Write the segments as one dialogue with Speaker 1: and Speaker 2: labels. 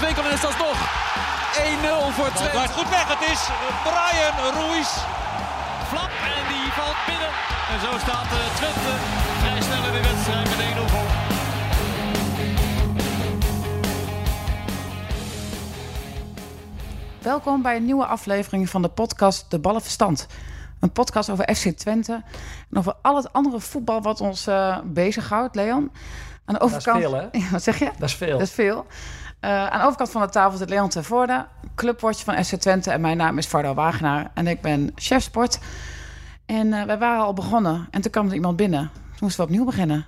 Speaker 1: Wolfswinkel en is dat nog 1-0 voor Twente.
Speaker 2: blijft goed weg. Het is Brian Ruiz.
Speaker 3: Flap en die valt binnen. En zo staat eh, Twente vrij snel in de wedstrijd met 1-0 voor.
Speaker 4: Welkom bij een nieuwe aflevering van de podcast De Ballenverstand. Een podcast over FC Twente en over al het andere voetbal wat ons eh bezighoudt, Leon. Aan de overkant...
Speaker 5: veel, hè?
Speaker 4: Ja, wat zeg je?
Speaker 5: Dat is veel.
Speaker 4: Dat is veel. Eh, aan de overkant van de tafel zit Leon ten Voorde, clubwatcher van FC Twente. En mijn naam is Vardo Wagenaar en ik ben chef sport. En eh, wij waren al begonnen en toen kwam er iemand binnen. Toen moesten we opnieuw beginnen.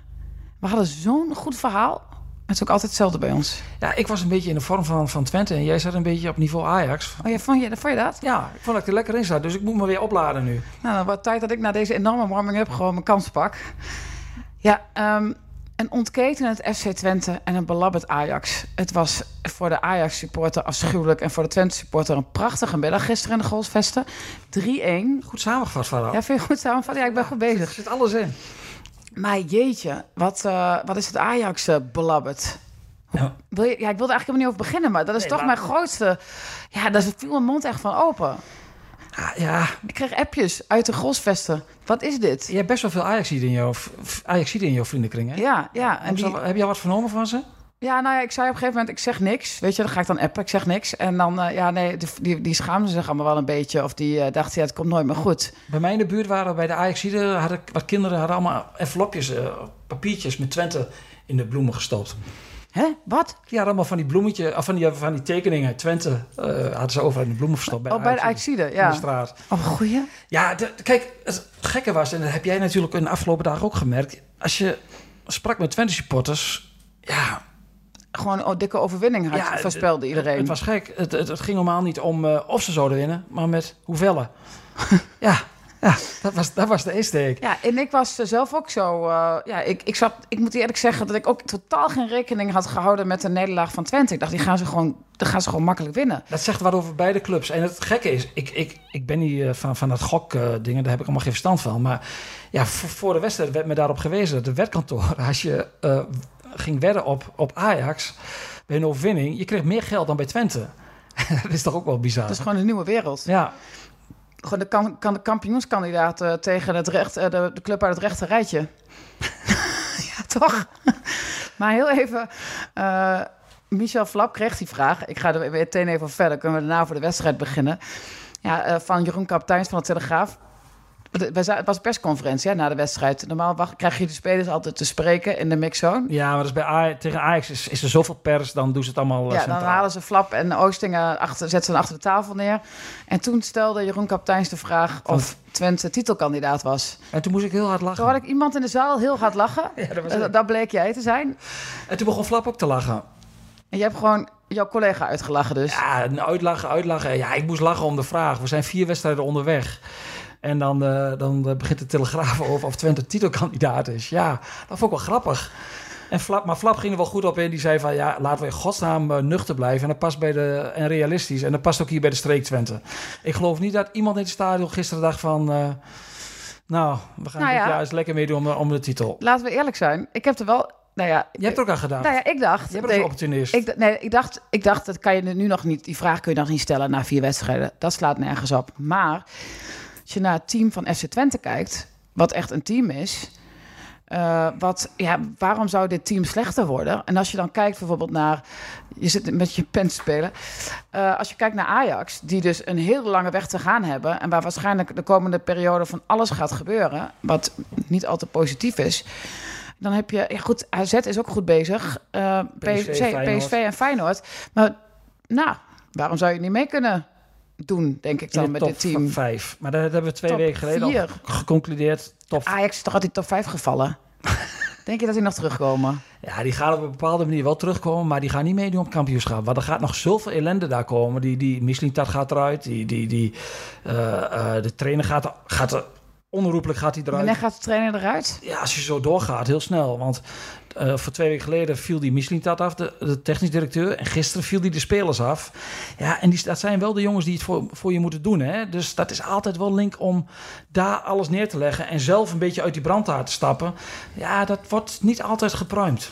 Speaker 4: We hadden zo'n goed verhaal. Het is ook altijd hetzelfde bij ons.
Speaker 5: Ja, ik was een beetje in de vorm van, van Twente en jij zat een beetje op niveau Ajax.
Speaker 4: Oh ja, vond je, vond je dat?
Speaker 5: Ja, ik vond dat ik er lekker in zat, dus ik moet me weer opladen nu.
Speaker 4: Nou, dan wordt tijd dat ik na deze enorme warming-up gewoon mijn kans pak. Ja, ehm, een ontketen het FC Twente en een belabberd Ajax. Het was voor de Ajax-supporter afschuwelijk... en voor de Twente-supporter een prachtige middag gisteren in de Golfsvesten. 3-1.
Speaker 5: Goed samengevat, Farah.
Speaker 4: Ja, vind je goed samenvatten? Ja, ik ben goed
Speaker 5: Er
Speaker 4: bezig.
Speaker 5: zit alles in.
Speaker 4: Maar jeetje, wat, eh, wat is het Ajax eh, belabberd?
Speaker 5: Ja.
Speaker 4: Wil je, ja, ik wilde eigenlijk helemaal niet over beginnen... maar dat is
Speaker 5: Nee,
Speaker 4: toch
Speaker 5: laat
Speaker 4: mijn grootste... Ja, daar viel mijn mond echt van open.
Speaker 5: Ah, ja,
Speaker 4: Ik kreeg appjes uit de Golfsvesten. Wat is dit?
Speaker 5: je hebt best wel veel Ajaxiden in jouw, Ajaxiden in jouw vriendenkring, hè?
Speaker 4: Ja, ja. En
Speaker 5: Heb, je
Speaker 4: die,
Speaker 5: al, heb je al wat vernomen van ze?
Speaker 4: Ja, nou ja, ik zei op een gegeven moment, ik zeg niks. Weet je, dan ga ik dan appen, ik zeg niks. En dan, eh, ja, nee, die, die, die schaamden zich allemaal wel een beetje. Of die eh, dachten, ja, het komt nooit meer goed.
Speaker 5: Bij mij in de buurt waren bij de Ajaxiden, hadden wat kinderen hadden allemaal envelopjes, eh, papiertjes met Twente in de bloemen gestopt.
Speaker 4: Hè? Wat?
Speaker 5: Die hadden allemaal van die bloemetjes, of van die, van die tekeningen, Twente, eh, hadden ze overal in de bloemen gestopt. Bij
Speaker 4: oh, bij de Ajaxide,
Speaker 5: In de
Speaker 4: ja.
Speaker 5: straat.
Speaker 4: Oh, goeie.
Speaker 5: Ja, de- kijk, het gekke was, en dat heb jij natuurlijk in de afgelopen dagen ook gemerkt. Als je sprak met Twente supporters, ja,
Speaker 4: Gewoon een dikke overwinning had,
Speaker 5: Ja,
Speaker 4: voorspelde iedereen.
Speaker 5: Het was gek. Het, het, het ging normaal niet om eh, of ze zouden winnen, maar met hoeveel. ja, ja dat, was, dat was de insteek.
Speaker 4: Ja, en ik was zelf ook zo. eh, ja, ik, ik, zat, ik moet eerlijk zeggen dat ik ook totaal geen rekening had gehouden met de nederlaag van Twente. Ik dacht, die gaan ze gewoon, die gaan ze gewoon makkelijk winnen.
Speaker 5: Dat zegt wat over beide clubs. En het gekke is, ik, ik, ik ben niet eh, van, van dat gok-dingen, daar heb ik allemaal geen verstand van. Maar ja, voor, voor de wedstrijd werd me daarop gewezen dat de wetkantoor, als je ging wedden op, op Ajax bij een overwinning, je kreeg meer geld dan bij Twente. dat is toch ook wel bizar.
Speaker 4: Dat is gewoon een nieuwe wereld.
Speaker 5: Ja,
Speaker 4: Gewoon de, kan, kan de kampioenskandidaat eh, tegen het recht, eh, de, de club uit het rechte rijtje. ja, toch? maar heel even. eh, Michel Flap kreeg die vraag. Ik ga er meteen even verder. Kunnen we daarna voor de wedstrijd beginnen? Ja, van Jeroen Kapteins van de Telegraaf. Het was een persconferentie hè, na de wedstrijd. Normaal wacht, krijg je de spelers altijd te spreken in de mixzone.
Speaker 5: Ja, maar dat is bij tegen Ajax is, is er zoveel pers, dan doen ze het allemaal eh,
Speaker 4: Ja, dan halen ze Flap en Oostingen achter, zetten ze dan achter de tafel neer. En toen stelde Jeroen Kapteins de vraag of Twente titelkandidaat was.
Speaker 5: En toen moest ik heel hard lachen.
Speaker 4: Toen had ik iemand in de zaal heel hard lachen.
Speaker 5: Ja, dat was
Speaker 4: dat bleek jij te zijn.
Speaker 5: En toen begon Flap ook te lachen.
Speaker 4: En je hebt gewoon jouw collega uitgelachen dus.
Speaker 5: Ja, een uitlachen, uitlachen. Ja, ik moest lachen om de vraag. We zijn vier wedstrijden onderweg. En dan, eh, dan eh, begint de Telegraaf over of Twente titelkandidaat is. Ja, dat vond ik wel grappig. En Flap, maar Flap ging er wel goed op in. Die zei van, ja, laten we in godsnaam eh, nuchter blijven. En dat past bij de, en realistisch. En dat past ook hier bij de streek Twente. Ik geloof niet dat iemand in het stadion gisteren dacht van... nou, we gaan
Speaker 4: Nou
Speaker 5: dit
Speaker 4: ja.
Speaker 5: jaar eens lekker meedoen om, om de titel.
Speaker 4: Laten we eerlijk zijn. Ik heb er wel... Nou ja,
Speaker 5: Je hebt er ook aan gedaan.
Speaker 4: nou ja ik dacht...
Speaker 5: Je bent
Speaker 4: nee,
Speaker 5: een opportunist.
Speaker 4: ik, nee, ik dacht, ik dacht, dat kan je nu nog niet... Die vraag kun je nog niet stellen na vier wedstrijden. Dat slaat nergens op. Maar je naar het team van FC Twente kijkt... wat echt een team is... eh, wat, ja, waarom zou dit team slechter worden? En als je dan kijkt bijvoorbeeld naar... Je zit met je pen te spelen. Eh, als je kijkt naar Ajax, die dus een hele lange weg te gaan hebben... en waar waarschijnlijk de komende periode van alles gaat gebeuren... wat niet altijd positief is... Dan heb je, ja goed, AZ is ook goed bezig. Eh,
Speaker 5: PSV.
Speaker 4: PSV en Feyenoord. Maar nou, waarom zou je niet mee kunnen doen, denk ik dan
Speaker 5: de
Speaker 4: met dit team?
Speaker 5: 5. Maar dat hebben we twee
Speaker 4: Top
Speaker 5: weken geleden
Speaker 4: vier.
Speaker 5: al geconcludeerd. Top
Speaker 4: Ajax is toch altijd top 5 gevallen? denk je dat die nog terugkomen?
Speaker 5: Ja, die gaan op een bepaalde manier wel terugkomen, maar die gaan niet meedoen op het kampioenschap. Want er gaat nog zoveel ellende daar komen. Die, die Mislintat gaat eruit, die, die, die, eh, eh, de trainer gaat, gaat er, onherroepelijk gaat hij eruit.
Speaker 4: Wanneer gaat de trainer eruit?
Speaker 5: Ja, als je zo doorgaat, heel snel. Want Eh, voor twee weken geleden viel die Mislintat af, de, de technisch directeur. En gisteren viel die de spelers af. Ja, en die, dat zijn wel de jongens die het voor, voor je moeten doen. Hè? Dus dat is altijd wel link om daar alles neer te leggen. En zelf een beetje uit die brandhaard te stappen. Ja, dat wordt niet altijd gepruimd.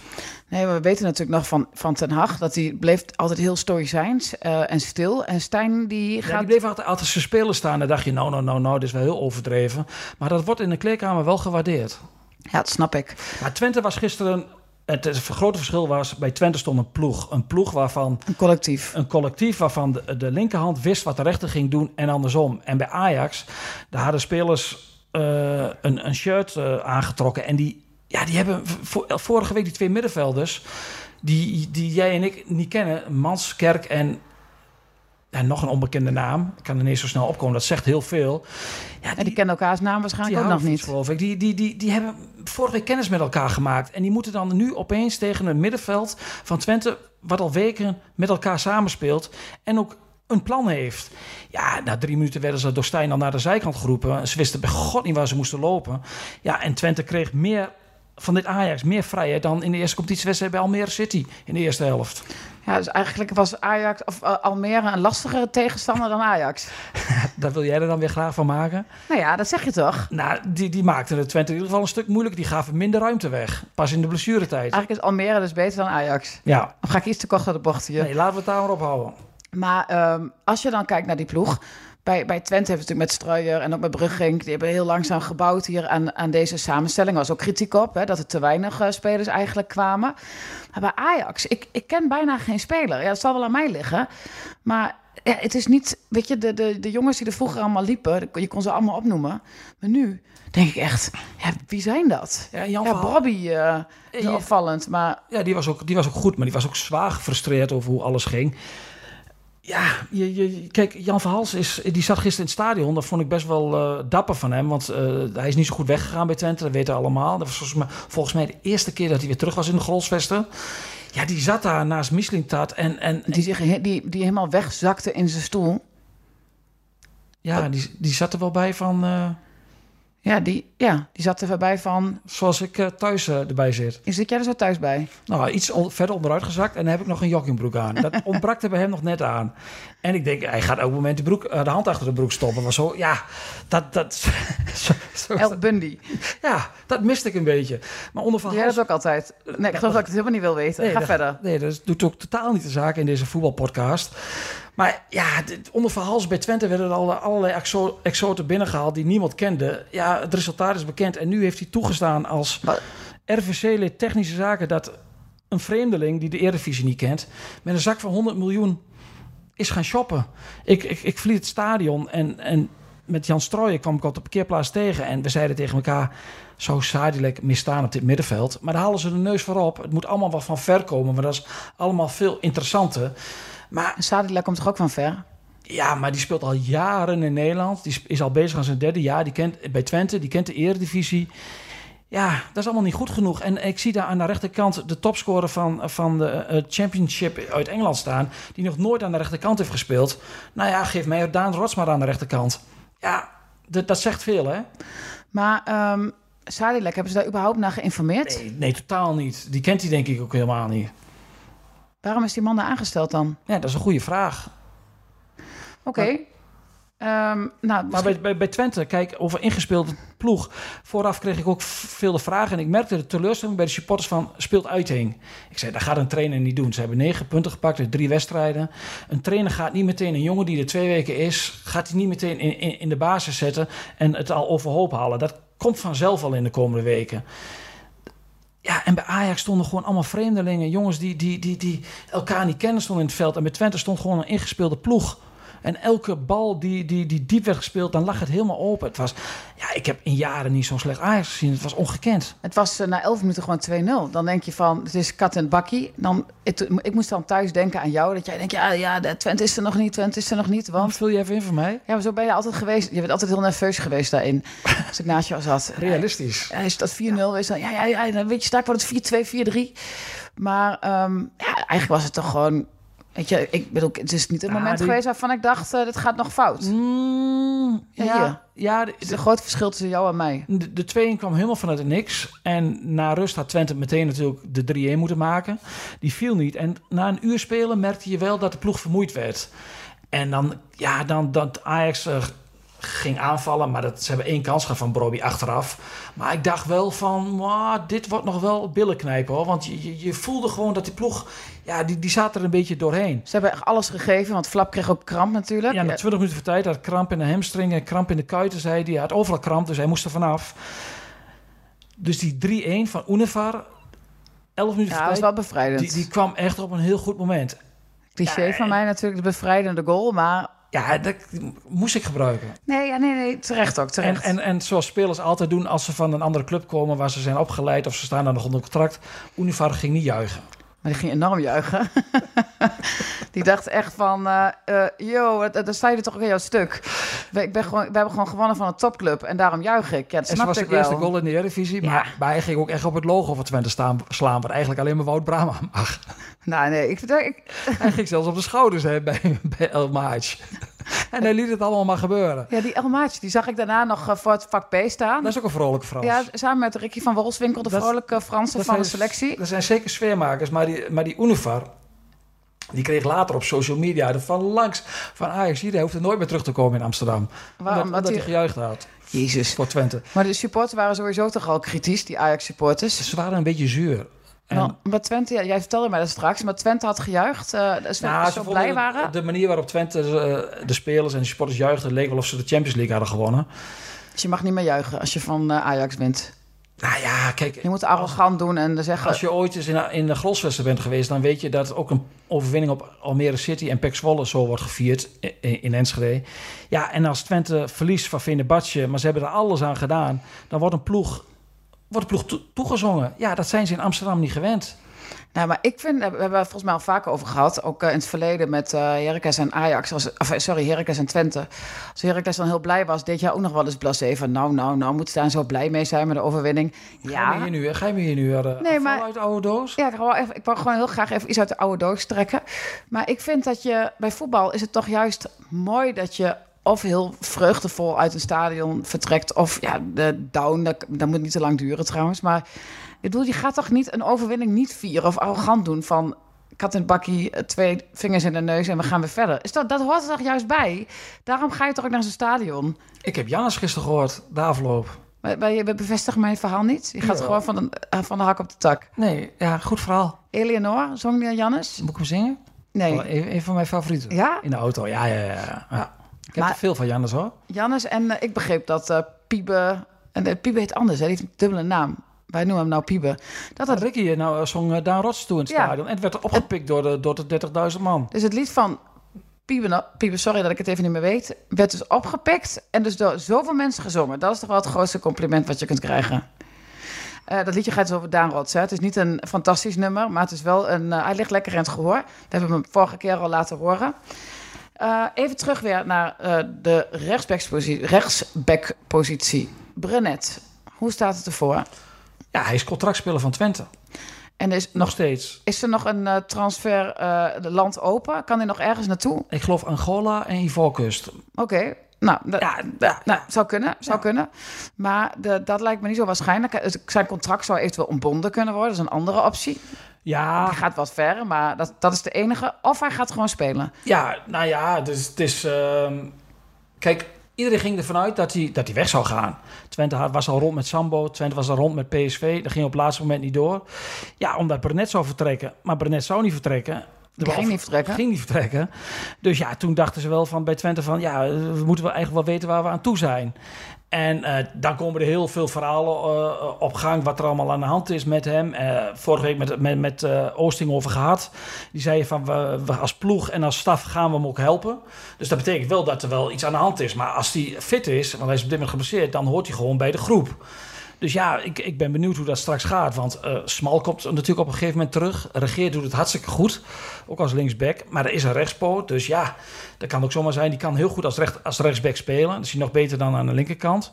Speaker 4: Nee, maar we weten natuurlijk nog van, van Ten Hag dat hij bleef altijd heel stoïcijns uh, en stil. En Stijn die gaat...
Speaker 5: Ja, die bleef altijd, altijd zijn spelen staan. En dan dacht je, nou, nou, nou, nou, dit is wel heel overdreven. Maar dat wordt in de kleedkamer wel gewaardeerd.
Speaker 4: Ja, dat snap ik.
Speaker 5: Maar Twente was gisteren... Het, het grote verschil was, bij Twente stond een ploeg. Een ploeg waarvan...
Speaker 4: Een collectief.
Speaker 5: Een collectief waarvan de, de linkerhand wist wat de rechter ging doen en andersom. En bij Ajax, daar hadden spelers uh, een, een shirt uh, aangetrokken. En die, ja, die hebben vorige week die twee middenvelders... Die, die jij en ik niet kennen, Manskerk en en nog een onbekende naam. Ik kan er niet zo snel opkomen. Dat zegt heel veel.
Speaker 4: Ja, die, en die kennen elkaars naam waarschijnlijk ook nog niet.
Speaker 5: Geloof ik. Die, die, die, die hebben vorige week kennis met elkaar gemaakt. En die moeten dan nu opeens tegen een middenveld van Twente... wat al weken met elkaar samenspeelt. En ook een plan heeft. Ja, na drie minuten werden ze door Stijn al naar de zijkant geroepen. Ze wisten bij god niet waar ze moesten lopen. Ja, en Twente kreeg meer van dit Ajax meer vrijheid dan in de eerste competitiewedstrijd bij Almere City in de eerste helft.
Speaker 4: Ja, dus eigenlijk was Ajax of uh, Almere een lastigere tegenstander dan Ajax.
Speaker 5: Daar wil jij er dan weer graag van maken?
Speaker 4: Nou ja, dat zeg je toch?
Speaker 5: Nou, die, die maakten de Twente in ieder geval een stuk moeilijk. Die gaven minder ruimte weg. Pas in de blessuretijd.
Speaker 4: Eigenlijk is Almere dus beter dan Ajax.
Speaker 5: Ja.
Speaker 4: Of ga ik iets te kort naar de bocht hier?
Speaker 5: Nee, laten we het daar maar ophouden.
Speaker 4: Maar um, als je dan kijkt naar die ploeg bij, bij Twente hebben we natuurlijk met Struijer en ook met Brugging... die hebben heel langzaam gebouwd hier aan, aan deze samenstelling. Er was ook kritiek op, hè, dat er te weinig uh, spelers eigenlijk kwamen. Maar bij Ajax, ik, ik ken bijna geen speler. Ja, dat zal wel aan mij liggen. Maar ja, het is niet... Weet je, de, de, de jongens die er vroeger allemaal liepen... je kon ze allemaal opnoemen. Maar nu denk ik echt, ja, wie zijn dat?
Speaker 5: Ja, Jan
Speaker 4: ja Bobby, uh, is opvallend, maar...
Speaker 5: Ja, die was, ook, die was ook goed, maar die was ook zwaar gefrustreerd over hoe alles ging. Ja, je, je, kijk, Jan Verhals is, die zat gisteren in het stadion. Dat vond ik best wel uh, dapper van hem. Want uh, hij is niet zo goed weggegaan bij Twente, dat weten we allemaal. Dat was volgens mij, volgens mij de eerste keer dat hij weer terug was in de Grolsvesten. Ja, die zat daar naast Mislintat. En, en,
Speaker 4: die, zich, die, die helemaal wegzakte in zijn stoel.
Speaker 5: Ja, die, die zat er wel bij van... Uh,
Speaker 4: ja, die, ja, die zat er voorbij van...
Speaker 5: Zoals ik uh, thuis uh, erbij zit.
Speaker 4: Zit jij er zo thuis bij?
Speaker 5: Nou, iets on verder onderuit gezakt en dan heb ik nog een joggingbroek aan. Dat ontbrak er bij hem nog net aan. En ik denk, hij gaat elk moment de, broek, uh, de hand achter de broek stoppen. Maar zo, ja, dat... dat
Speaker 4: zo, zo El Bundy.
Speaker 5: Ja, dat miste ik een beetje. Maar onder Van
Speaker 4: Jij dat ook altijd. Nee, ik geloof dat ik het helemaal niet wil weten. Nee, Ga
Speaker 5: dat,
Speaker 4: verder.
Speaker 5: Nee, dat doet ook totaal niet de zaak in deze voetbalpodcast. Maar ja, onder Verhals bij Twente werden er al allerlei exo exoten binnengehaald die niemand kende. Ja, het resultaat is bekend. En nu heeft hij toegestaan als RVC-lid technische zaken dat een vreemdeling die de Eredivisie niet kent, met een zak van 100 miljoen is gaan shoppen. Ik, ik, ik vlieg het stadion en, en met Jan Strooijen kwam ik op de parkeerplaats tegen. En we zeiden tegen elkaar, zou Sadilek misstaan op dit middenveld? Maar daar halen ze de neus voorop. Het moet allemaal wat van ver komen, maar dat is allemaal veel interessanter. Maar
Speaker 4: Sadilek komt toch ook van ver?
Speaker 5: Ja, maar die speelt al jaren in Nederland. Die is al bezig aan zijn derde jaar. Die kent bij Twente, die kent de Eredivisie. Ja, dat is allemaal niet goed genoeg. En ik zie daar aan de rechterkant de topscorer van, van de uh, Championship uit Engeland staan... die nog nooit aan de rechterkant heeft gespeeld. Nou ja, geef mij Daan Rots maar aan de rechterkant. Ja, dat zegt veel, hè?
Speaker 4: Maar um, Sadilek, hebben ze daar überhaupt naar geïnformeerd?
Speaker 5: Nee, nee, totaal niet. Die kent hij denk ik ook helemaal niet.
Speaker 4: Waarom is die man daar aangesteld dan?
Speaker 5: Ja, dat is een goede vraag.
Speaker 4: Oké. Okay. Um, nou,
Speaker 5: maar bij, bij, bij, Twente, kijk, over ingespeelde ploeg. Vooraf kreeg ik ook veel de vragen. En ik merkte de teleurstelling bij de supporters van speelt uiteen. Ik zei, dat gaat een trainer niet doen. Ze hebben negen punten gepakt uit drie wedstrijden. Een trainer gaat niet meteen, een jongen die er twee weken is... gaat hij niet meteen in, in, in de basis zetten en het al overhoop halen. Dat komt vanzelf al in de komende weken. Ja, en bij Ajax stonden gewoon allemaal vreemdelingen. Jongens die, die, die, die elkaar niet kennen stonden in het veld. En bij Twente stond gewoon een ingespeelde ploeg. En elke bal die, die, die diep werd gespeeld, dan lag het helemaal open. Het was, ja, ik heb in jaren niet zo'n slecht Ajax gezien. Het was ongekend.
Speaker 4: Het was uh, na 11 minuten gewoon 2-0. Dan denk je van, het is kat en bakkie. Dan, het, ik moest dan thuis denken aan jou. Dat jij denkt, ja, ja Twente is er nog niet, Twente is er nog niet. Want...
Speaker 5: Vul je even in voor mij?
Speaker 4: Ja, maar zo ben je altijd geweest. Je bent altijd heel nerveus geweest daarin. Als ik naast jou zat.
Speaker 5: Realistisch.
Speaker 4: Hij is dat 4-0 is dan, ja, ja, ja, dan weet je, sta wordt het 4-2, 4-3. Maar um, ja, eigenlijk was het toch gewoon Weet je, ik bedoel, het is niet een moment geweest waarvan ik dacht, uh, dit gaat nog fout.
Speaker 5: Mm,
Speaker 4: Ja,
Speaker 5: ja, ja, de,
Speaker 4: Het is een groot verschil tussen jou en mij.
Speaker 5: de, de 2-1 kwam helemaal vanuit het niks. En na rust had Twente meteen natuurlijk de 3-1 moeten maken. Die viel niet. En na een uur spelen merkte je wel dat de ploeg vermoeid werd. En dan, ja, dan dat Ajax eh, ging aanvallen. Maar dat, ze hebben één kans gehad van Broby achteraf. Maar ik dacht wel van, "Mwah, dit wordt nog wel billen knijpen hoor. Want je, je, je voelde gewoon dat die ploeg, ja, die, die zat er een beetje doorheen.
Speaker 4: Ze hebben echt alles gegeven, want Flap kreeg ook kramp natuurlijk.
Speaker 5: Ja, na 20 minuten voor tijd had kramp in de hamstring en kramp in de kuiten, zei hij. Hij had overal kramp, dus hij moest er vanaf. Dus die 3-1 van Univar, 11 minuten
Speaker 4: Ja, was wel bevrijdend.
Speaker 5: die, die kwam echt op een heel goed moment.
Speaker 4: Cliché
Speaker 5: Ja,
Speaker 4: van mij natuurlijk, de bevrijdende goal. Maar
Speaker 5: Ja, dat moest ik gebruiken.
Speaker 4: nee, ja, nee, nee, terecht ook,
Speaker 5: En,
Speaker 4: terecht.
Speaker 5: en, en zoals spelers altijd doen als ze van een andere club komen waar ze zijn opgeleid of ze staan dan nog onder contract. Univar ging niet juichen.
Speaker 4: Maar die ging enorm juichen. die dacht echt van, eh eh, yo, dat- dan sta je er toch ook in jouw stuk. We, ik ben gewoon, we hebben gewoon gewonnen van een topclub en daarom juich ik. Ja, dat
Speaker 5: En ze was de eerste goal in de Eredivisie,
Speaker 4: Ja.
Speaker 5: maar, maar hij ging ook echt op het logo van Twente staan, slaan, wat eigenlijk alleen maar Wout Brama mag.
Speaker 4: Nou, nee, ik, ik,
Speaker 5: Hij ging zelfs op de schouders hè, bij, bij El Maaj. En hij liet het allemaal maar gebeuren.
Speaker 4: ja, die Elmaatje, die zag ik daarna nog eh, voor het vak B staan.
Speaker 5: Dat is ook een vrolijke Frans.
Speaker 4: Ja, samen met Ricky van Wolfswinkel, de
Speaker 5: Dat-
Speaker 4: vrolijke Franse van de selectie.
Speaker 5: Dat zijn zeker sfeermakers, maar die, maar die Univar, die kreeg later op social media er van langs van Ajax. Hier, hij hoeft er nooit meer terug te komen in Amsterdam.
Speaker 4: Waarom?
Speaker 5: omdat, omdat
Speaker 4: die-
Speaker 5: hij gejuicht had
Speaker 4: Jezus.
Speaker 5: voor Twente.
Speaker 4: Maar de supporters waren sowieso toch al kritisch, die Ajax-supporters.
Speaker 5: Ze waren een beetje zuur. En,
Speaker 4: En, maar Twente, jij vertelde mij dat straks, maar Twente had gejuicht. ze
Speaker 5: Nou,
Speaker 4: zo blij waren.
Speaker 5: De manier waarop Twente eh, de spelers en de supporters juichten, leek wel of ze de Champions League hadden gewonnen.
Speaker 4: Dus je mag niet meer juichen als je van eh, Ajax wint.
Speaker 5: Nou ja, kijk,
Speaker 4: Je moet arrogant doen en zeggen...
Speaker 5: Als je ooit eens in, in de Grosvesten bent geweest, dan weet je dat ook een overwinning op Almere City en Pek Zwolle zo wordt gevierd in, in Enschede. Ja, en als Twente verliest van Fenerbahce, maar ze hebben er alles aan gedaan, dan wordt een ploeg, wordt een ploeg toe- toegezongen. Ja, dat zijn ze in Amsterdam niet gewend.
Speaker 4: Nou, maar ik vind, we hebben het volgens mij al vaker over gehad, ook eh, in het verleden met eh Heracles en Ajax, als, of, eh, sorry, Heracles en Twente. Als Heracles dan heel blij was, deed jij ook nog wel eens blasé van, nou, nou, nou, moet ze daar zo blij mee zijn met de overwinning.
Speaker 5: Ga je
Speaker 4: Ja,
Speaker 5: me hier nu, ga je me hier nu uh,
Speaker 4: Nee,
Speaker 5: nee,
Speaker 4: maar-
Speaker 5: uit de oude doos?
Speaker 4: ja ik, wou even, ik wou gewoon heel graag even iets uit de oude doos trekken. Maar ik vind dat je, bij voetbal is het toch juist mooi dat je of heel vreugdevol uit een stadion vertrekt, of ja, de down, dat, dat moet niet te lang duren trouwens, maar ik bedoel, je gaat toch niet een overwinning niet vieren of arrogant doen van kat in bakkie, eh, twee vingers in de neus en we gaan weer verder. Is dat, dat hoort er toch juist bij? Daarom ga je toch ook naar zo'n stadion?
Speaker 5: Ik heb Jannes gisteren gehoord, de afloop.
Speaker 4: Maar, maar je bevestigt mijn verhaal niet? Je gaat
Speaker 5: Ja.
Speaker 4: gewoon van, een, eh, van de hak op de tak.
Speaker 5: Nee, ja, goed verhaal.
Speaker 4: Eleonore, zong die aan Jannes?
Speaker 5: Moet ik hem zingen?
Speaker 4: Nee.
Speaker 5: Een, een van mijn favorieten.
Speaker 4: Ja?
Speaker 5: In de auto, ja, ja, ja. ja. Ik heb er veel van Jannes hoor.
Speaker 4: Jannes en eh, ik begreep dat eh Piebe... En uh, Piebe heet anders, hè? die heeft een dubbele naam. Wij noemen hem nou Piebe. Dat had,
Speaker 5: Ricky nou zong Daan Rots toe in het
Speaker 4: Ja.
Speaker 5: stadion. En het werd opgepikt door de, door de 30.000 man.
Speaker 4: dus het lied van Piebe, nou, Piebe, sorry dat ik het even niet meer weet... werd dus opgepikt en dus door zoveel mensen gezongen. Dat is toch wel het grootste compliment wat je kunt krijgen. Eh, dat liedje gaat dus over Daan Rots. Hè. Het is niet een fantastisch nummer, maar het is wel een... eh, hij ligt lekker in het gehoor. Dat hebben we hem vorige keer al laten horen. Eh, even terug weer naar eh, de rechtsbackpositie. rechtsbackpositie. Brenet, hoe staat het ervoor?
Speaker 5: Ja, hij is contractspeler van Twente.
Speaker 4: En is,
Speaker 5: Nog steeds.
Speaker 4: is er nog een eh, transfer land open? Kan hij nog ergens naartoe?
Speaker 5: Ik geloof Angola en Ivoorkust.
Speaker 4: Oké, nou, da-
Speaker 5: Ja,
Speaker 4: nou, zou kunnen, zou
Speaker 5: Ja.
Speaker 4: kunnen. Maar de, dat lijkt me niet zo waarschijnlijk. Zijn contract zou eventueel ontbonden kunnen worden. Dat is een andere optie.
Speaker 5: Ja,
Speaker 4: Die gaat wat verder, maar dat, dat is de enige. Of hij gaat gewoon spelen.
Speaker 5: ja, nou ja, dus het is... ehm, kijk, iedereen ging ervan uit dat hij, dat hij weg zou gaan. Twente was al rond met Sambo, Twente was al rond met PSV. Dat ging op het laatste moment niet door. Ja, omdat Brenet zou vertrekken. Maar Brenet zou niet vertrekken.
Speaker 4: Die ging niet vertrekken.
Speaker 5: Ging niet vertrekken. Dus ja, toen dachten ze wel van bij Twente van... ja, we moeten wel eigenlijk wel weten waar we aan toe zijn. En eh, dan komen er heel veel verhalen eh, op gang... wat er allemaal aan de hand is met hem. Eh, vorige week met, met, met Oosting over gehad. Die zei van, we, we als ploeg en als staf gaan we hem ook helpen. Dus dat betekent wel dat er wel iets aan de hand is. Maar als hij fit is, want hij is op dit moment geblesseerd... dan hoort hij gewoon bij de groep. Dus ja, ik, ik ben benieuwd hoe dat straks gaat. Want eh Smal komt natuurlijk op een gegeven moment terug. Regeert doet het hartstikke goed. Ook als linksback. Maar er is een rechtspoot. Dus ja, dat kan ook zomaar zijn. Die kan heel goed als, recht, als rechtsback spelen. Dat is hij nog beter dan aan de linkerkant.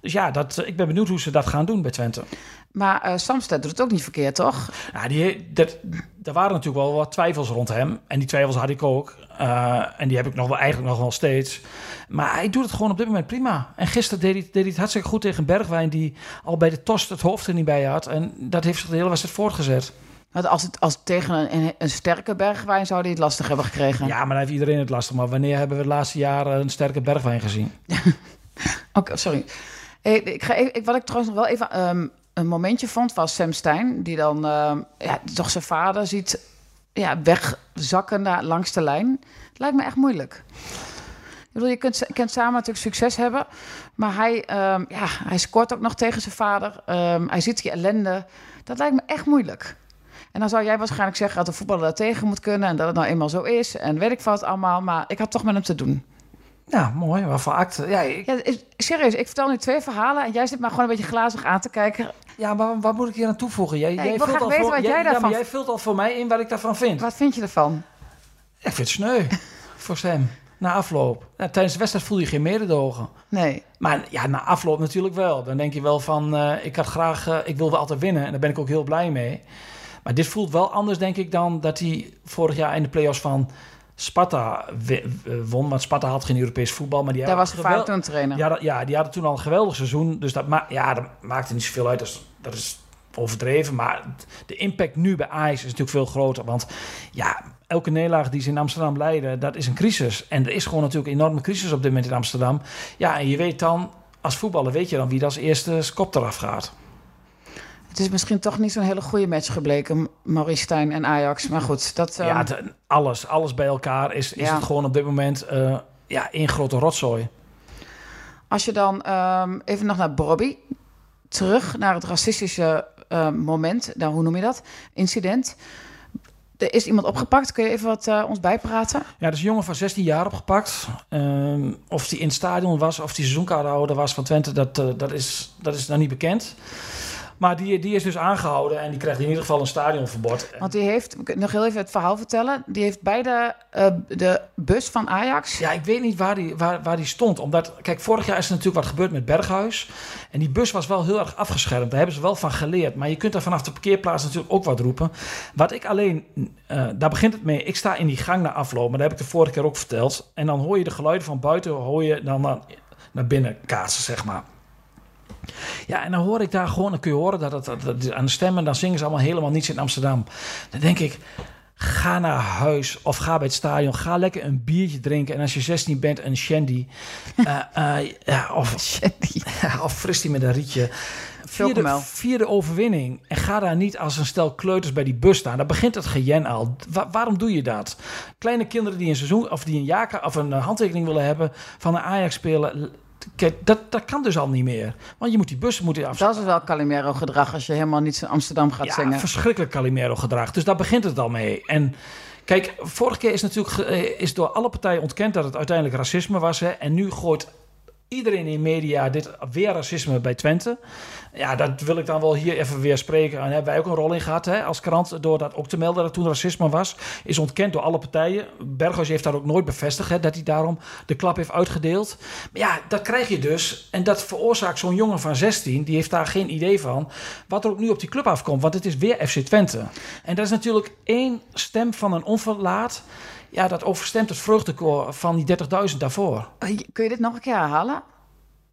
Speaker 5: Dus ja, dat, ik ben benieuwd hoe ze dat gaan doen bij Twente.
Speaker 4: Maar eh Samsted doet het ook niet verkeerd, toch?
Speaker 5: Ja, die, dat, er waren natuurlijk wel wat twijfels rond hem. En die twijfels had ik ook. Eh, en die heb ik nog wel, eigenlijk nog wel steeds. Maar hij doet het gewoon op dit moment prima. En gisteren deed hij, deed hij het hartstikke goed tegen Bergwijn... die al bij de tost het hoofd er niet bij had. En dat heeft zich de hele wedstrijd voortgezet.
Speaker 4: Want als het als tegen een, een, sterke bergwijn zou hij het lastig hebben gekregen.
Speaker 5: Ja, maar dan heeft iedereen het lastig. Maar wanneer hebben we de laatste jaren een sterke Bergwijn gezien?
Speaker 4: Oké, sorry. Hey, ik ga even, ik, wat ik trouwens nog wel even ehm, een momentje vond, was Sam Stein. Die dan ehm, ja, toch zijn vader ziet ja, wegzakken naar, langs de lijn. Het lijkt me echt moeilijk. Ik bedoel, je kunt, je kunt samen natuurlijk succes hebben. Maar hij, ehm, ja, hij scoort ook nog tegen zijn vader. Ehm, hij ziet die ellende. Dat lijkt me echt moeilijk. En dan zou jij waarschijnlijk zeggen dat de voetballer daar tegen moet kunnen. En dat het nou eenmaal zo is. En weet ik wat allemaal. Maar ik had toch met hem te doen.
Speaker 5: Ja, mooi. Waarvan acte. Ja, ik-
Speaker 4: Ja, serieus, ik vertel nu twee verhalen en jij zit maar gewoon een beetje glazig aan te kijken.
Speaker 5: ja maar wat moet ik hier aan toevoegen? Jij,
Speaker 4: ik
Speaker 5: jij
Speaker 4: wil
Speaker 5: vult
Speaker 4: graag
Speaker 5: al
Speaker 4: weten
Speaker 5: voor,
Speaker 4: wat jij
Speaker 5: ja,
Speaker 4: daarvan-
Speaker 5: maar jij vult al voor mij in wat ik daarvan vind.
Speaker 4: Wat vind je ervan?
Speaker 5: Ik vind het sneu voor Sam. Na afloop. Ja, tijdens de wedstrijd voel je geen mededogen.
Speaker 4: Nee.
Speaker 5: Maar ja, na afloop natuurlijk wel. Dan denk je wel van, eh, ik had graag, eh, ik wilde altijd winnen. En daar ben ik ook heel blij mee. Maar dit voelt wel anders, denk ik, dan dat hij vorig jaar in de play-offs van Sparta won. Want Sparta had geen Europees voetbal. Maar die
Speaker 4: Daar was.
Speaker 5: Ja, dat- ja, die hadden toen al een geweldig seizoen. Dus dat, ma ja, dat maakte niet zoveel uit. Dat is, dat is overdreven. Maar de impact nu bij Ajax is natuurlijk veel groter. Want ja, elke nederlaag die ze in Amsterdam leiden, dat is een crisis. En er is gewoon natuurlijk een enorme crisis op dit moment in Amsterdam. Ja, en je weet dan, als voetballer weet je dan wie er als eerste kop eraf gaat.
Speaker 4: Het is misschien toch niet zo'n hele goede match gebleken, Maurice Stijn en Ajax. Maar goed, dat... ehm,
Speaker 5: ja, het- alles, alles bij elkaar is, is
Speaker 4: Ja.
Speaker 5: het gewoon op dit moment eh, ja, één grote rotzooi.
Speaker 4: Als je dan ehm, even nog naar Bobby, terug naar het racistische ehm, moment, nou, hoe noem je dat? Incident. Er is iemand opgepakt, kun je even wat eh, ons bijpraten?
Speaker 5: Ja, er is een jongen van 16 jaar opgepakt. Ehm, of die in het stadion was, of die seizoenkaarthouder was van Twente, dat, eh, dat, is, dat is nou niet bekend. Maar die, die is dus aangehouden en die krijgt in ieder geval een stadionverbod.
Speaker 4: Want die heeft, nog heel even het verhaal vertellen, die heeft bij de, eh, de bus van Ajax...
Speaker 5: Ja, ik weet niet waar die, waar, waar die stond. Omdat, kijk, vorig jaar is er natuurlijk wat gebeurd met Berghuis. En die bus was wel heel erg afgeschermd. Daar hebben ze wel van geleerd. Maar je kunt daar vanaf de parkeerplaats natuurlijk ook wat roepen. Wat ik alleen, eh, daar begint het mee. Ik sta in die gang naar afloop. Maar dat heb ik de vorige keer ook verteld. En dan hoor je de geluiden van buiten, hoor je dan naar, naar binnen kaatsen, zeg maar. Ja, en dan hoor ik daar gewoon, dan kun je horen dat het dat, dat- aan de stemmen, dan zingen ze allemaal helemaal niets in Amsterdam. Dan denk ik, ga naar huis of ga bij het stadion, ga lekker een biertje drinken. En als je 16 bent, een shandy. Eh, eh, ja, of, ja, of fris die met een rietje. Vierde, overwinning. En ga daar niet als een stel kleuters bij die bus staan. Daar begint het gejen al. Wa- waarom doe je dat? Kleine kinderen die een seizoen of die een jaarka of een eh, handtekening willen hebben van een Ajax spelen. Kijk, dat, dat kan dus al niet meer. Want je moet die bussen moeten af.
Speaker 4: Dat is wel Calimero gedrag als je helemaal niet in Amsterdam gaat
Speaker 5: Ja,
Speaker 4: zingen.
Speaker 5: verschrikkelijk Calimero gedrag. Dus daar begint het al mee. En kijk, vorige keer is natuurlijk eh, is door alle partijen ontkend dat het uiteindelijk racisme was. Hè. En nu gooit iedereen in media dit weer racisme bij Twente. Ja, dat wil ik dan wel hier even weer spreken. En daar hebben wij ook een rol in gehad hè, als krant. Door dat ook te melden dat toen racisme was. Is ontkend door alle partijen. Berghuis heeft daar ook nooit bevestigd. Hè, dat hij daarom de klap heeft uitgedeeld. Maar ja, dat krijg je dus. En dat veroorzaakt zo'n jongen van 16. Die heeft daar geen idee van. Wat er ook nu op die club afkomt. Want het is weer FC Twente. En dat is natuurlijk één stem van een onverlaat. Ja, dat overstemt het vreugdekoor van die 30.000 daarvoor.
Speaker 4: Eh, Kun je dit nog een keer herhalen?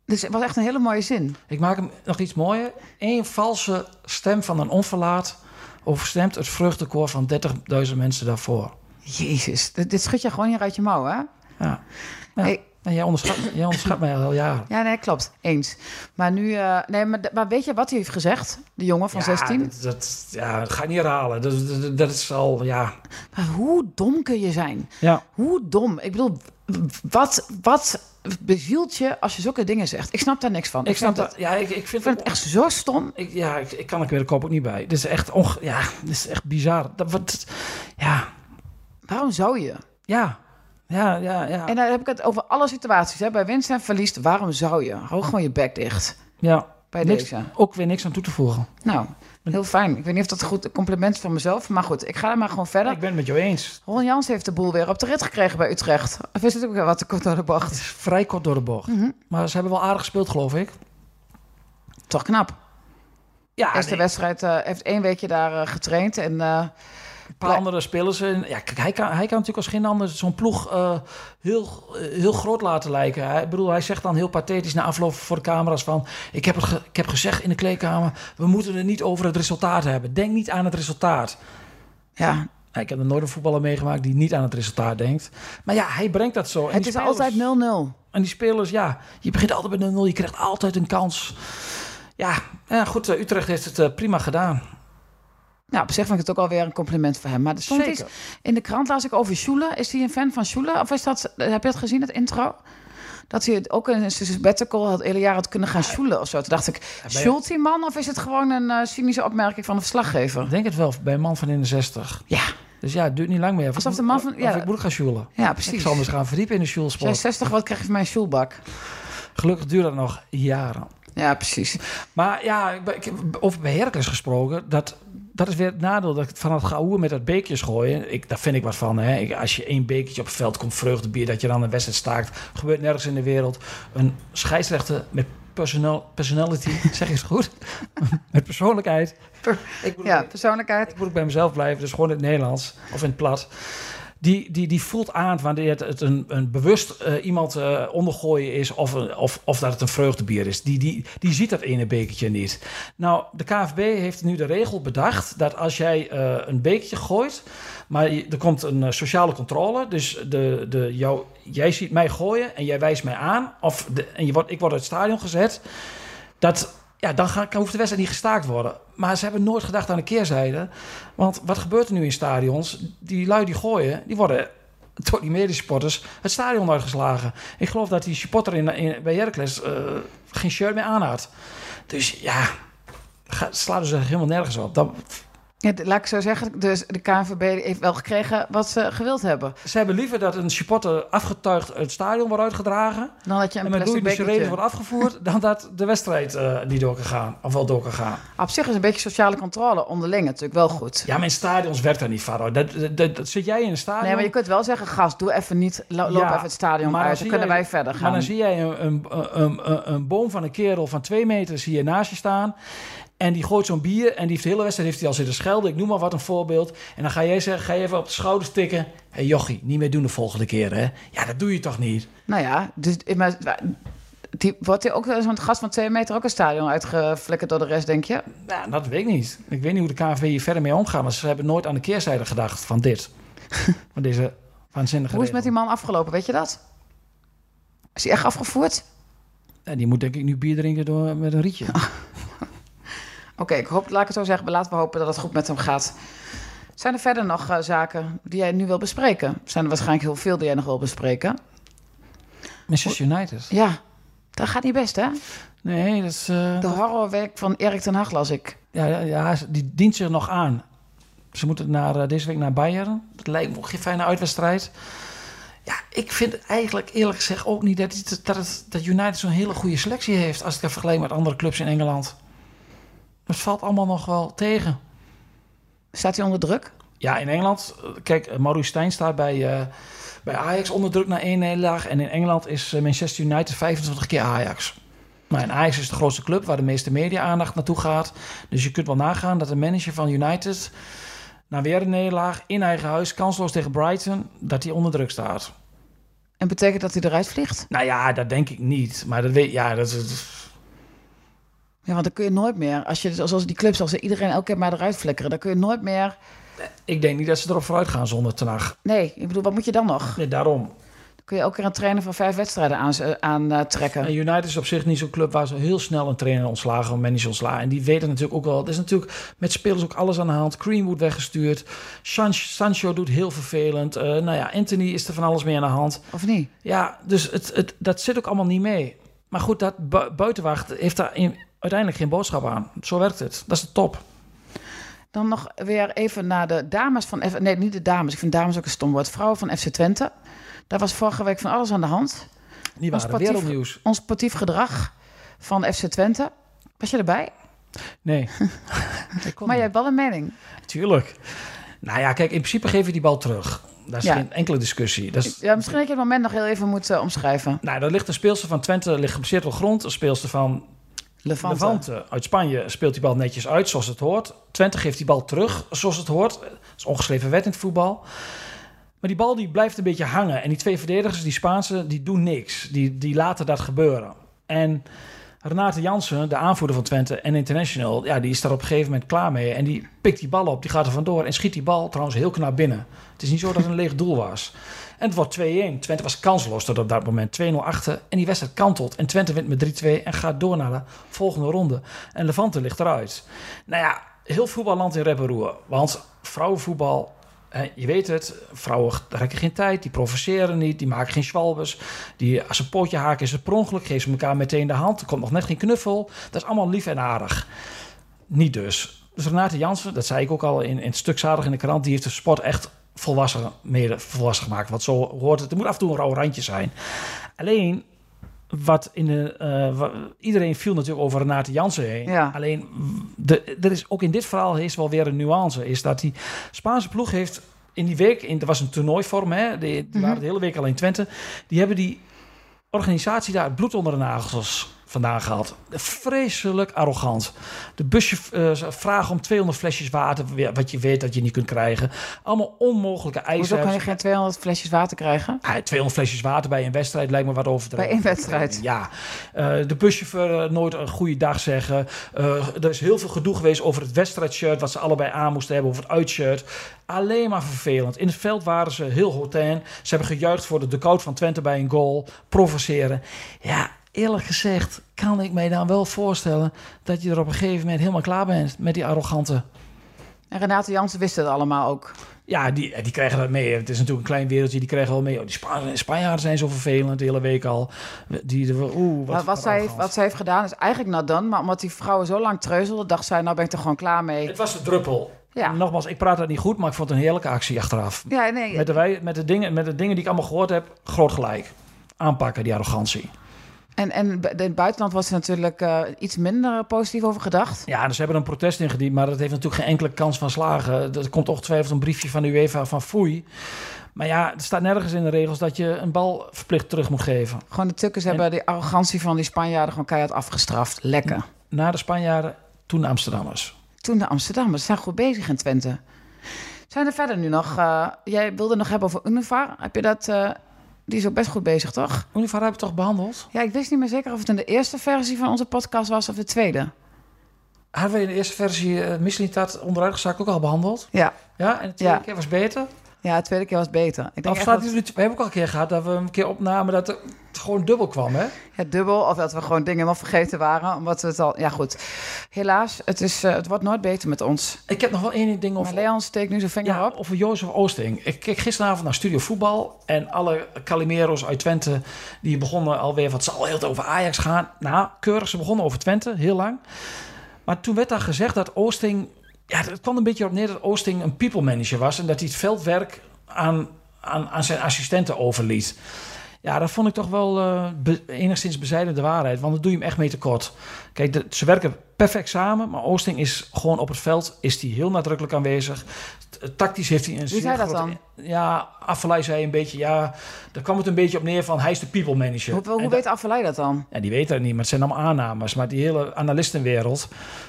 Speaker 4: Dit is- was echt een hele mooie zin.
Speaker 5: Ik maak hem nog iets mooier. Eén valse stem van een onverlaat overstemt het vreugdekoor van 30.000 mensen daarvoor.
Speaker 4: Jezus, dit, dit schud je gewoon hier uit je mouw, hè?
Speaker 5: Ja. Ja.
Speaker 4: Hey.
Speaker 5: En jij onderschat, jij onderschat mij al jaren.
Speaker 4: Ja, nee, klopt. Eens. Maar nu, eh, nee, maar, maar weet je wat hij heeft gezegd? De jongen van 16?
Speaker 5: Dat, dat, ja, dat ga ik niet herhalen. Dat, dat, dat is al, ja.
Speaker 4: Maar hoe dom kun je zijn?
Speaker 5: Ja,
Speaker 4: Hoe dom? Ik bedoel, wat, wat bezielt je als je zulke dingen zegt? Ik snap daar niks van.
Speaker 5: ik snap dat. Ja, ik, ik
Speaker 4: Ik
Speaker 5: vind
Speaker 4: vind het echt zo stom.
Speaker 5: Ik, ja, ik, ik kan er weer de kop ook niet bij. Dit is echt, onge, ja, dit is echt bizar. Dat, wat, ja,
Speaker 4: Waarom zou je?
Speaker 5: ja, ja, ja, ja.
Speaker 4: En dan heb ik het over alle situaties. Hè? Bij winst en verlies, waarom zou je? Hou gewoon je bek dicht.
Speaker 5: ja.
Speaker 4: Bij
Speaker 5: Niks,
Speaker 4: deze.
Speaker 5: ook weer niks aan toe te voegen.
Speaker 4: Nou, heel fijn. Ik weet niet of dat een goed compliment is van mezelf. Maar goed, ik ga er maar gewoon verder.
Speaker 5: Ik ben het met jou eens.
Speaker 4: Ron Jans heeft de boel weer op de rit gekregen bij Utrecht. Of is het ook weer wat te kort door de
Speaker 5: Het
Speaker 4: bocht?
Speaker 5: is vrij kort door de bocht.
Speaker 4: Mhm.
Speaker 5: Maar ze hebben wel aardig gespeeld, geloof ik.
Speaker 4: Toch knap.
Speaker 5: Ja,
Speaker 4: Eerste
Speaker 5: nee,
Speaker 4: wedstrijd eh, heeft één weekje daar eh, getraind. En eh,
Speaker 5: paar andere spelers. En, ja, kijk, hij kan, hij kan natuurlijk als geen ander zo'n ploeg eh, heel, eh, heel groot laten lijken. Hij, ik bedoel, hij zegt dan heel pathetisch na afloop voor de camera's van... Ik heb, het ge- ik heb gezegd in de kleedkamer, we moeten het niet over het resultaat hebben. Denk niet aan het resultaat.
Speaker 4: ja,
Speaker 5: Ik heb er nooit een voetballer meegemaakt die niet aan het resultaat denkt. Maar ja, hij brengt dat zo. En
Speaker 4: het is
Speaker 5: spelers-
Speaker 4: altijd 0-0.
Speaker 5: En die spelers, ja, je begint altijd met 0-0. Je krijgt altijd een kans. Ja, ja goed, eh, Utrecht heeft het prima gedaan.
Speaker 4: Nou, op zich vind ik het ook alweer een compliment voor hem. Maar er stond iets in de krant, las ik over Schule. Is hij een fan van Schule? Of is dat, heb je het gezien, het intro? Dat hij het ook in zijn sabbatical had, hele jaar had kunnen gaan Schule of zo. Toen dacht ik, schult die man? Of is het gewoon een eh, cynische opmerking van de verslaggever?
Speaker 5: Ik denk het wel, bij een man van in de 60.
Speaker 4: Ja,
Speaker 5: Dus ja, het duurt niet lang meer. Of
Speaker 4: Alsof
Speaker 5: ik
Speaker 4: de man van-
Speaker 5: Of
Speaker 4: ja.
Speaker 5: ik moet gaan sjoelen.
Speaker 4: ja
Speaker 5: Ik
Speaker 4: precies.
Speaker 5: zal me eens gaan verdiepen in de sjoelsport.
Speaker 4: 60 wordt, krijg je van mij een sjoelbak.
Speaker 5: Gelukkig duurt dat nog jaren.
Speaker 4: Ja, precies.
Speaker 5: Maar ja, ik ik over bij Heracles gesproken. Dat, dat is weer het nadeel dat van het gehoer met dat beekjes gooien. Ik, daar vind ik wat van. Hè. Ik, als je één bekertje op het veld komt, vreugdebier, dat je dan een wedstrijd staakt. Gebeurt nergens in de wereld. Een scheidsrechter met personal, personality, zeg het goed? met persoonlijkheid. Ik moet,
Speaker 4: Ja, persoonlijkheid.
Speaker 5: ik moet ook bij mezelf blijven, dus gewoon in het Nederlands of in het plat. Die, die, die voelt aan wanneer het, het een, een bewust eh, iemand eh, ondergooien is of, of, of dat het een vreugdebier is. Die, die, die ziet dat ene bekertje niet. Nou, de KVB heeft nu de regel bedacht dat als jij eh, een bekertje gooit, maar er komt een sociale controle, dus de, de, jou, jij ziet mij gooien en jij wijst mij aan, of de, en je wordt, ik word uit het stadion gezet, dat, ja, dan hoeft de wedstrijd niet gestaakt worden. Maar ze hebben nooit gedacht aan de keerzijde. Want wat gebeurt er nu in stadions? Die lui die gooien, die worden door die medesupporters het stadion uitgeslagen. Ik geloof dat die supporter in, bij Heracles eh, geen shirt meer aan had. Dus ja, slaan ze helemaal nergens op. Dat,
Speaker 4: Ja, laat ik zo zeggen, dus de KNVB heeft wel gekregen wat ze gewild hebben.
Speaker 5: ze hebben liever dat een supporter afgetuigd het stadion wordt uitgedragen...
Speaker 4: Dan dat je een
Speaker 5: en met
Speaker 4: plastic
Speaker 5: boeiende sirenes wordt afgevoerd... dan dat de wedstrijd eh niet door kan gaan. Of wel door kan gaan.
Speaker 4: Op zich is een beetje sociale controle onderling natuurlijk wel goed.
Speaker 5: Ja, maar in stadions werkt dat niet, Faro. Dat, dat, dat, dat- zit jij in een stadion...
Speaker 4: Nee, maar je kunt wel zeggen, gast, doe even niet, lo- loop
Speaker 5: Ja,
Speaker 4: even het stadion
Speaker 5: maar dan
Speaker 4: uit. Dan kunnen wij verder
Speaker 5: Maar
Speaker 4: gaan.
Speaker 5: dan zie jij een, een, een, een, een boom van een kerel van twee meter zie je naast je staan. En die gooit zo'n bier en die heeft de hele wedstrijd heeft hij al zitten schelden. Ik noem maar wat een voorbeeld. En dan ga jij zeggen, ga je even op de schouders tikken. Hé hey, jochie, niet meer doen de volgende keer hè. Ja, dat doe je toch niet?
Speaker 4: Nou ja, dus, maar, die, wordt hij ook zo'n gast van twee meter ook een stadion uitgeflikkerd door de rest, denk je?
Speaker 5: Nou, dat weet ik niet. Ik weet niet hoe de KNVB hier verder mee omgaat. Maar ze hebben nooit aan de keerzijde gedacht van dit. van deze waanzinnige
Speaker 4: Hoe is het met die man afgelopen, weet je dat? Is hij echt afgevoerd?
Speaker 5: Ja, die moet denk ik nu bier drinken door, met een rietje.
Speaker 4: Oké, ik hoop, laat ik het zo zeggen, laten we hopen dat het goed met hem gaat. Zijn er verder nog eh, zaken die jij nu wil bespreken? Zijn er waarschijnlijk heel veel die jij nog wil bespreken?
Speaker 5: Manchester United.
Speaker 4: Ja, dat gaat niet best, hè?
Speaker 5: Nee, dat is... eh,
Speaker 4: De horrorwerk van Erik ten Hag las ik.
Speaker 5: Ja, ja, ja, die dient zich nog aan. Ze moeten naar, eh, deze week naar Bayern. Dat lijkt me geen fijne uitwedstrijd. Ja, ik vind eigenlijk eerlijk gezegd ook niet dat, het, dat, dat United zo'n hele goede selectie heeft... als ik het vergelijk met andere clubs in Engeland. Het valt allemaal nog wel tegen.
Speaker 4: Staat hij onder druk?
Speaker 5: Ja, in Engeland... Kijk, Maurice Stijn staat bij, eh, bij Ajax onder druk na één nederlaag. En in Engeland is eh, Manchester United 25 keer Ajax. Nou, en Ajax is de grootste club waar de meeste media-aandacht naartoe gaat. Dus je kunt wel nagaan dat de manager van United... na weer een nederlaag in eigen huis, kansloos tegen Brighton... dat hij onder druk staat.
Speaker 4: En betekent dat hij eruit vliegt?
Speaker 5: Nou ja, dat denk ik niet. Maar dat weet ja, dat is...
Speaker 4: Ja, want dan kun je nooit meer, als je zoals die clubs, als iedereen elke keer maar eruit flikkeren, dan kun je nooit meer.
Speaker 5: Ik denk niet dat ze erop vooruit gaan zonder Ten Hag.
Speaker 4: Nee, ik bedoel, wat moet je dan nog?
Speaker 5: Nee, daarom.
Speaker 4: Dan kun je elke keer een trainer van vijf wedstrijden aan, aan trekken.
Speaker 5: En United is op zich niet zo'n club waar ze heel snel een trainer ontslagen, een manager ontslagen. En die weten natuurlijk ook wel. Er is natuurlijk met spelers ook alles aan de hand. Greenwood weggestuurd. San- Sancho doet heel vervelend. Eh, nou ja, Anthony is er van alles mee aan de hand.
Speaker 4: Of niet?
Speaker 5: Ja, dus het, het, dat zit ook allemaal niet mee. Maar goed, dat bu- buitenwacht heeft daar in- uiteindelijk geen boodschap aan. Zo werkt het. Dat is de top.
Speaker 4: Dan nog weer even naar de dames van... F- Nee, niet de dames. Ik vind dames ook een stom woord. Vrouwen van FC Twente. Daar was vorige week van alles aan de hand.
Speaker 5: Die
Speaker 4: Ons sportief-
Speaker 5: wereldnieuws.
Speaker 4: Ons sportief gedrag van FC Twente. Was je erbij?
Speaker 5: Nee.
Speaker 4: Maar jij
Speaker 5: niet.
Speaker 4: hebt wel een mening.
Speaker 5: Tuurlijk. Nou ja, kijk, in principe geef je die bal terug. Daar is
Speaker 4: Ja.
Speaker 5: geen enkele discussie. Dat is,
Speaker 4: Ja, misschien dat je het moment nog heel even moet eh, omschrijven.
Speaker 5: Nou, daar ligt een speelster van Twente ligt geblesseerd op grond. Een speelster van
Speaker 4: Levante.
Speaker 5: Uit Spanje speelt die bal netjes uit zoals het hoort. Twente geeft die bal terug zoals het hoort. Dat is ongeschreven wet in het voetbal. Maar die bal die blijft een beetje hangen. En die twee verdedigers, die Spaanse, die doen niks. Die, die laten dat gebeuren. En Renate Jansen, de aanvoerder van Twente en International... Ja, die is daar op een gegeven moment klaar mee. En die pikt die bal op, die gaat er vandoor... en schiet die bal trouwens heel knap binnen. Het is niet zo dat het een leeg doel was. En het wordt 2-1. Twente was kansloos tot op dat moment. 2-0 achter. En die wedstrijd kantelt. En Twente wint met 3-2 en gaat door naar de volgende ronde. En Levante ligt eruit. Nou ja, heel voetballand in rep en roer. Want vrouwenvoetbal, je weet het, vrouwen rekken geen tijd, die provoceren niet, die maken geen schwalbes. Die, als een pootje haken is het per ongeluk, geven ze elkaar meteen de hand. Er komt nog net geen knuffel. Dat is allemaal lief en aardig. Niet dus. Dus Renate Jansen, dat zei ik ook al in, in het stuk zaterdag in de krant, die heeft de sport echt volwassen, mede volwassen gemaakt. Want zo hoort het. Er moet af en toe een rauw randje zijn. Alleen, wat in de, eh, iedereen viel natuurlijk over Renate Jansen heen.
Speaker 4: Ja.
Speaker 5: Alleen, de, er is ook in dit verhaal is wel weer een nuance. Is dat die Spaanse ploeg heeft in die week, in, er was een toernooivorm, hè, die, die waren de hele week al in Twente. Die hebben die organisatie daar het bloed onder de nagels vandaan gehaald. Vreselijk arrogant. De busje eh, vragen om 200 flesjes water, wat je weet dat je niet kunt krijgen. Allemaal onmogelijke
Speaker 4: Hoezo
Speaker 5: eisen.
Speaker 4: kan je geen 200 flesjes water krijgen?
Speaker 5: Ah, 200 flesjes water bij een wedstrijd lijkt me wat overdreven.
Speaker 4: Bij één wedstrijd?
Speaker 5: Ja. Eh, de buschauffeur eh, nooit een goede dag zeggen. Er is heel veel gedoe geweest over het wedstrijdshirt... wat ze allebei aan moesten hebben, over het uitshirt. Alleen maar vervelend. In het veld waren ze heel hotain. Ze hebben gejuicht voor de dugout van Twente bij een goal. Provoceren. Ja, eerlijk gezegd kan ik mij dan wel voorstellen... dat je er op een gegeven moment helemaal klaar bent... met die arrogante...
Speaker 4: En Renate Jansen wist het allemaal ook.
Speaker 5: Ja, die, die krijgen dat mee. Het is natuurlijk een klein wereldje, die krijgen wel mee. Oh, die Spa Spanjaarden zijn zo vervelend de hele week al. Die, oeh, wat,
Speaker 4: wat, zij,
Speaker 5: arrogant.
Speaker 4: wat zij heeft gedaan is eigenlijk not done. Maar omdat die vrouwen zo lang treuzelden, dacht zij, nou ben ik er gewoon klaar mee.
Speaker 5: Het was de druppel.
Speaker 4: Ja.
Speaker 5: Nogmaals, ik praat dat niet goed, maar ik vond het een heerlijke actie achteraf.
Speaker 4: Ja, nee.
Speaker 5: Met de, wij- met, de dingen, met de dingen die ik allemaal gehoord heb, groot gelijk. Aanpakken, die arrogantie.
Speaker 4: En, en in het buitenland was er natuurlijk eh, iets minder positief over gedacht.
Speaker 5: Ja, dus ze hebben een protest ingediend, maar dat heeft natuurlijk geen enkele kans van slagen. Er komt ongetwijfeld een briefje van de UEFA van foei. Maar ja, er staat nergens in de regels dat je een bal verplicht terug moet geven.
Speaker 4: Gewoon de Tukkers hebben die arrogantie van die Spanjaarden gewoon keihard afgestraft. Lekker.
Speaker 5: Na de Spanjaarden, toen de Amsterdammers.
Speaker 4: Toen de Amsterdammers. Ze zijn goed bezig in Twente. Zijn er verder nu nog... eh, jij wilde nog hebben over Univar. Heb je dat... eh, die is ook best goed bezig, toch?
Speaker 5: Univar hebben we toch behandeld?
Speaker 4: Ja, ik wist niet meer zeker of het in de eerste versie van onze podcast was of de tweede.
Speaker 5: Hadden we in de eerste versie uh, Michelin-taart onderuit gezakt ook al behandeld?
Speaker 4: Ja,
Speaker 5: Ja, en de tweede
Speaker 4: Ja.
Speaker 5: keer was beter?
Speaker 4: Ja de tweede keer was beter. Ik denk
Speaker 5: Of
Speaker 4: echt
Speaker 5: staat
Speaker 4: dat-
Speaker 5: we hebben ook al een keer gehad dat we een keer opnamen dat het gewoon dubbel kwam, hè?
Speaker 4: Ja, dubbel. Of dat we gewoon dingen helemaal vergeten waren. Omdat we het al... Ja, goed. Helaas, het, is, eh, het wordt nooit beter met ons.
Speaker 5: Ik heb nog wel één ding
Speaker 4: Maar
Speaker 5: over,
Speaker 4: Leon steekt nu zijn vinger
Speaker 5: ja,
Speaker 4: op.
Speaker 5: over Jozef Oosting. Ik keek gisteravond naar Studio Voetbal en alle Calimero's uit Twente die begonnen alweer, wat zal heel het over Ajax gaan. Nou, keurig, ze begonnen over Twente, heel lang. Maar toen werd daar gezegd dat Oosting, ja, het kwam een beetje op neer dat Oosting een people manager was en dat hij het veldwerk aan, aan, aan zijn assistenten overliet. Ja, dat vond ik toch wel eh, enigszins bezijden de waarheid. Want dan doe je hem echt mee tekort. Kijk, ze werken perfect samen. Maar Oosting is gewoon op het veld is hij heel nadrukkelijk aanwezig. T- Tactisch heeft hij een
Speaker 4: Wie zei dat dan?
Speaker 5: Ja, Affelay zei een beetje... Ja, daar kwam het een beetje op neer van... Hij is de people manager.
Speaker 4: Hoe, hoe weet Affelay dat dan?
Speaker 5: ja, die weten het niet, maar het zijn allemaal aannames. Maar die hele analistenwereld...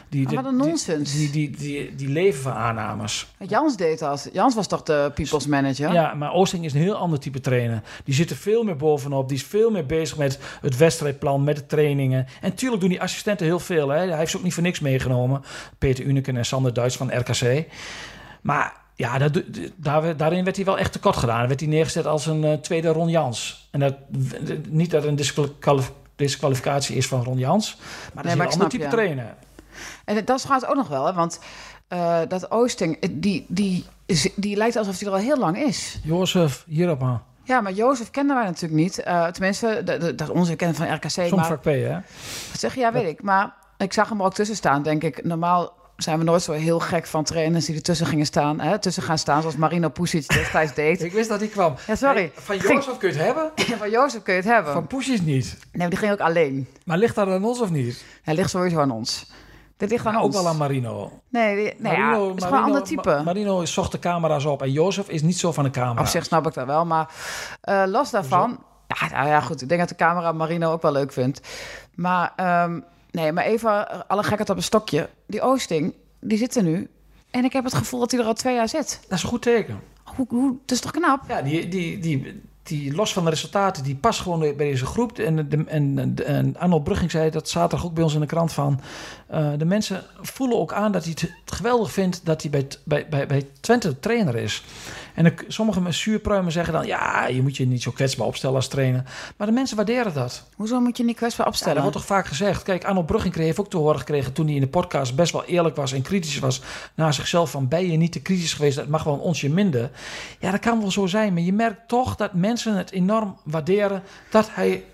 Speaker 5: Die,
Speaker 4: Ah,
Speaker 5: die-
Speaker 4: nonsens.
Speaker 5: Die, die, die, die, leven van aannames.
Speaker 4: Jans deed dat. Jans was toch de people's manager?
Speaker 5: Ja, maar Oosting is een heel ander type trainer. Die zit er veel meer bovenop. Die is veel meer bezig met het wedstrijdplan, met de trainingen. En tuurlijk doen die assistenten heel veel. Hè. Hij heeft ook niet voor niks meegenomen. Peter Uneken en Sander Duits van RKC. Maar ja, dat, daar, daarin werd hij wel echt tekort gedaan. Dan werd hij neergezet als een eh, tweede Ron Jans. En dat, niet dat een disqualif- disqualificatie is van Ron Jans. Maar dat
Speaker 4: Nee,
Speaker 5: is
Speaker 4: maar
Speaker 5: een ander
Speaker 4: snap
Speaker 5: type trainer.
Speaker 4: En dat trouwens ook nog wel, hè? want eh, dat Oosting, eh, die, die, is- die lijkt alsof hij er al heel lang is.
Speaker 5: Jozef, hierop aan.
Speaker 4: Ja, maar Jozef kenden wij natuurlijk niet. Tenminste, de- onze kennen van RKC.
Speaker 5: Soms
Speaker 4: maar,
Speaker 5: vak P, hè?
Speaker 4: wat zeg je? Ja, weet ik. Maar ik zag hem er ook tussen staan, denk ik. Normaal zijn we nooit zo heel gek van trainers die ertussen gingen staan. Hè? Tussen gaan staan, zoals Marino Pusic destijds deed.
Speaker 5: Ik wist dat hij kwam.
Speaker 4: Ja, sorry.
Speaker 5: Hey, van Jozef kun je het hebben,
Speaker 4: van Jozef kun je het hebben.
Speaker 5: van Poesjes niet.
Speaker 4: Nee, die ging ook alleen.
Speaker 5: Maar ligt dat aan ons of niet?
Speaker 4: Hij ligt sowieso aan ons. Dit ligt aan
Speaker 5: ook
Speaker 4: ons.
Speaker 5: wel aan Marino.
Speaker 4: Nee, nee ja, het is gewoon een ander type.
Speaker 5: Ma- Marino zocht de camera's op en Jozef is niet zo van de camera.
Speaker 4: Op zich snap ik dat wel, maar eh, los daarvan... Ja, nou ja, goed. Ik denk dat de camera Marino ook wel leuk vindt. Maar ehm, Nee, maar even eh, alle gekheid op een stokje. Die Oosting, die zit er nu. En ik heb het gevoel dat hij er al twee jaar zit.
Speaker 5: Dat is een goed teken.
Speaker 4: Hoe, hoe, het is toch knap?
Speaker 5: Ja, die, die, die, die los van de resultaten, die past gewoon bij deze groep. En, de, en, en Arnold Brugging zei dat zaterdag ook bij ons in de krant van... Uh, de mensen voelen ook aan dat hij het geweldig vindt dat hij bij, bij, bij, bij Twente trainer is. En sommige zuurpruimen zeggen dan... ja, je moet je niet zo kwetsbaar opstellen als trainer. Maar de mensen waarderen dat.
Speaker 4: Hoezo moet je niet kwetsbaar opstellen?
Speaker 5: Ja, dat wordt toch vaak gezegd. Kijk, Arnold Brugging heeft ook te horen gekregen... toen hij in de podcast best wel eerlijk was en kritisch was... naar zichzelf van ben je niet te kritisch geweest... dat mag wel een onsje minder. Ja, dat kan wel zo zijn. Maar je merkt toch dat mensen het enorm waarderen... dat hij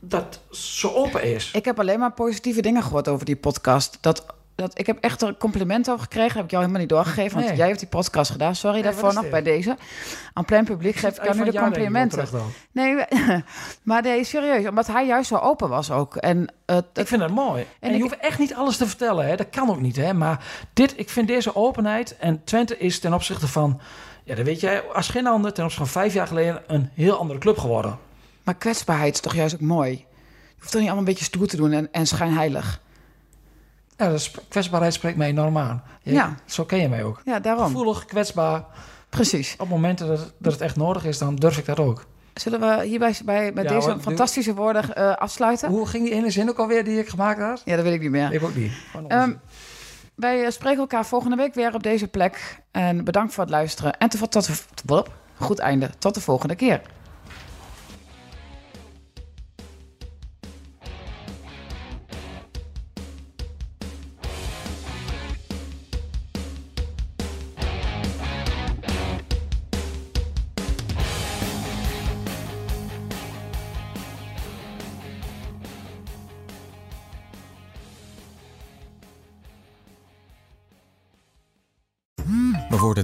Speaker 5: dat zo open is.
Speaker 4: Ik heb alleen maar positieve dingen gehoord over die podcast. Dat dat, ik heb echt een compliment over gekregen. Heb ik jou helemaal niet doorgegeven. Want jij hebt die podcast gedaan. Sorry daarvoor nog bij deze. Aan plein publiek geef ik jou nu de complimenten. Nee, maar nee, serieus. Omdat hij juist zo open was ook. En, uh,
Speaker 5: ik vind dat mooi. En, je hoeft echt niet alles te vertellen. Hè. Dat kan ook niet. Hè. Maar dit, ik vind deze openheid. En Twente is ten opzichte van... Ja, dan weet jij als geen ander ten opzichte van vijf jaar geleden... een heel andere club geworden.
Speaker 4: Maar kwetsbaarheid is toch juist ook mooi? Je hoeft toch niet allemaal een beetje stoer te doen en, en schijnheilig?
Speaker 5: Ja, de kwetsbaarheid spreekt mij enorm aan. ja. Zo ken je mij ook.
Speaker 4: Ja, daarom.
Speaker 5: Gevoelig, kwetsbaar.
Speaker 4: Precies.
Speaker 5: Op momenten dat, dat het echt nodig is, dan durf ik dat ook.
Speaker 4: Zullen we hierbij bij, met deze fantastische woorden uh, afsluiten?
Speaker 5: Hoe ging die ene zin ook alweer die ik gemaakt had?
Speaker 4: Ja, dat weet ik niet meer.
Speaker 5: Ik ook niet.
Speaker 4: Um, wij eh, spreken elkaar volgende week weer op deze plek. En bedankt voor het luisteren. En tot, tot, tot, goed einde. Tot de volgende keer.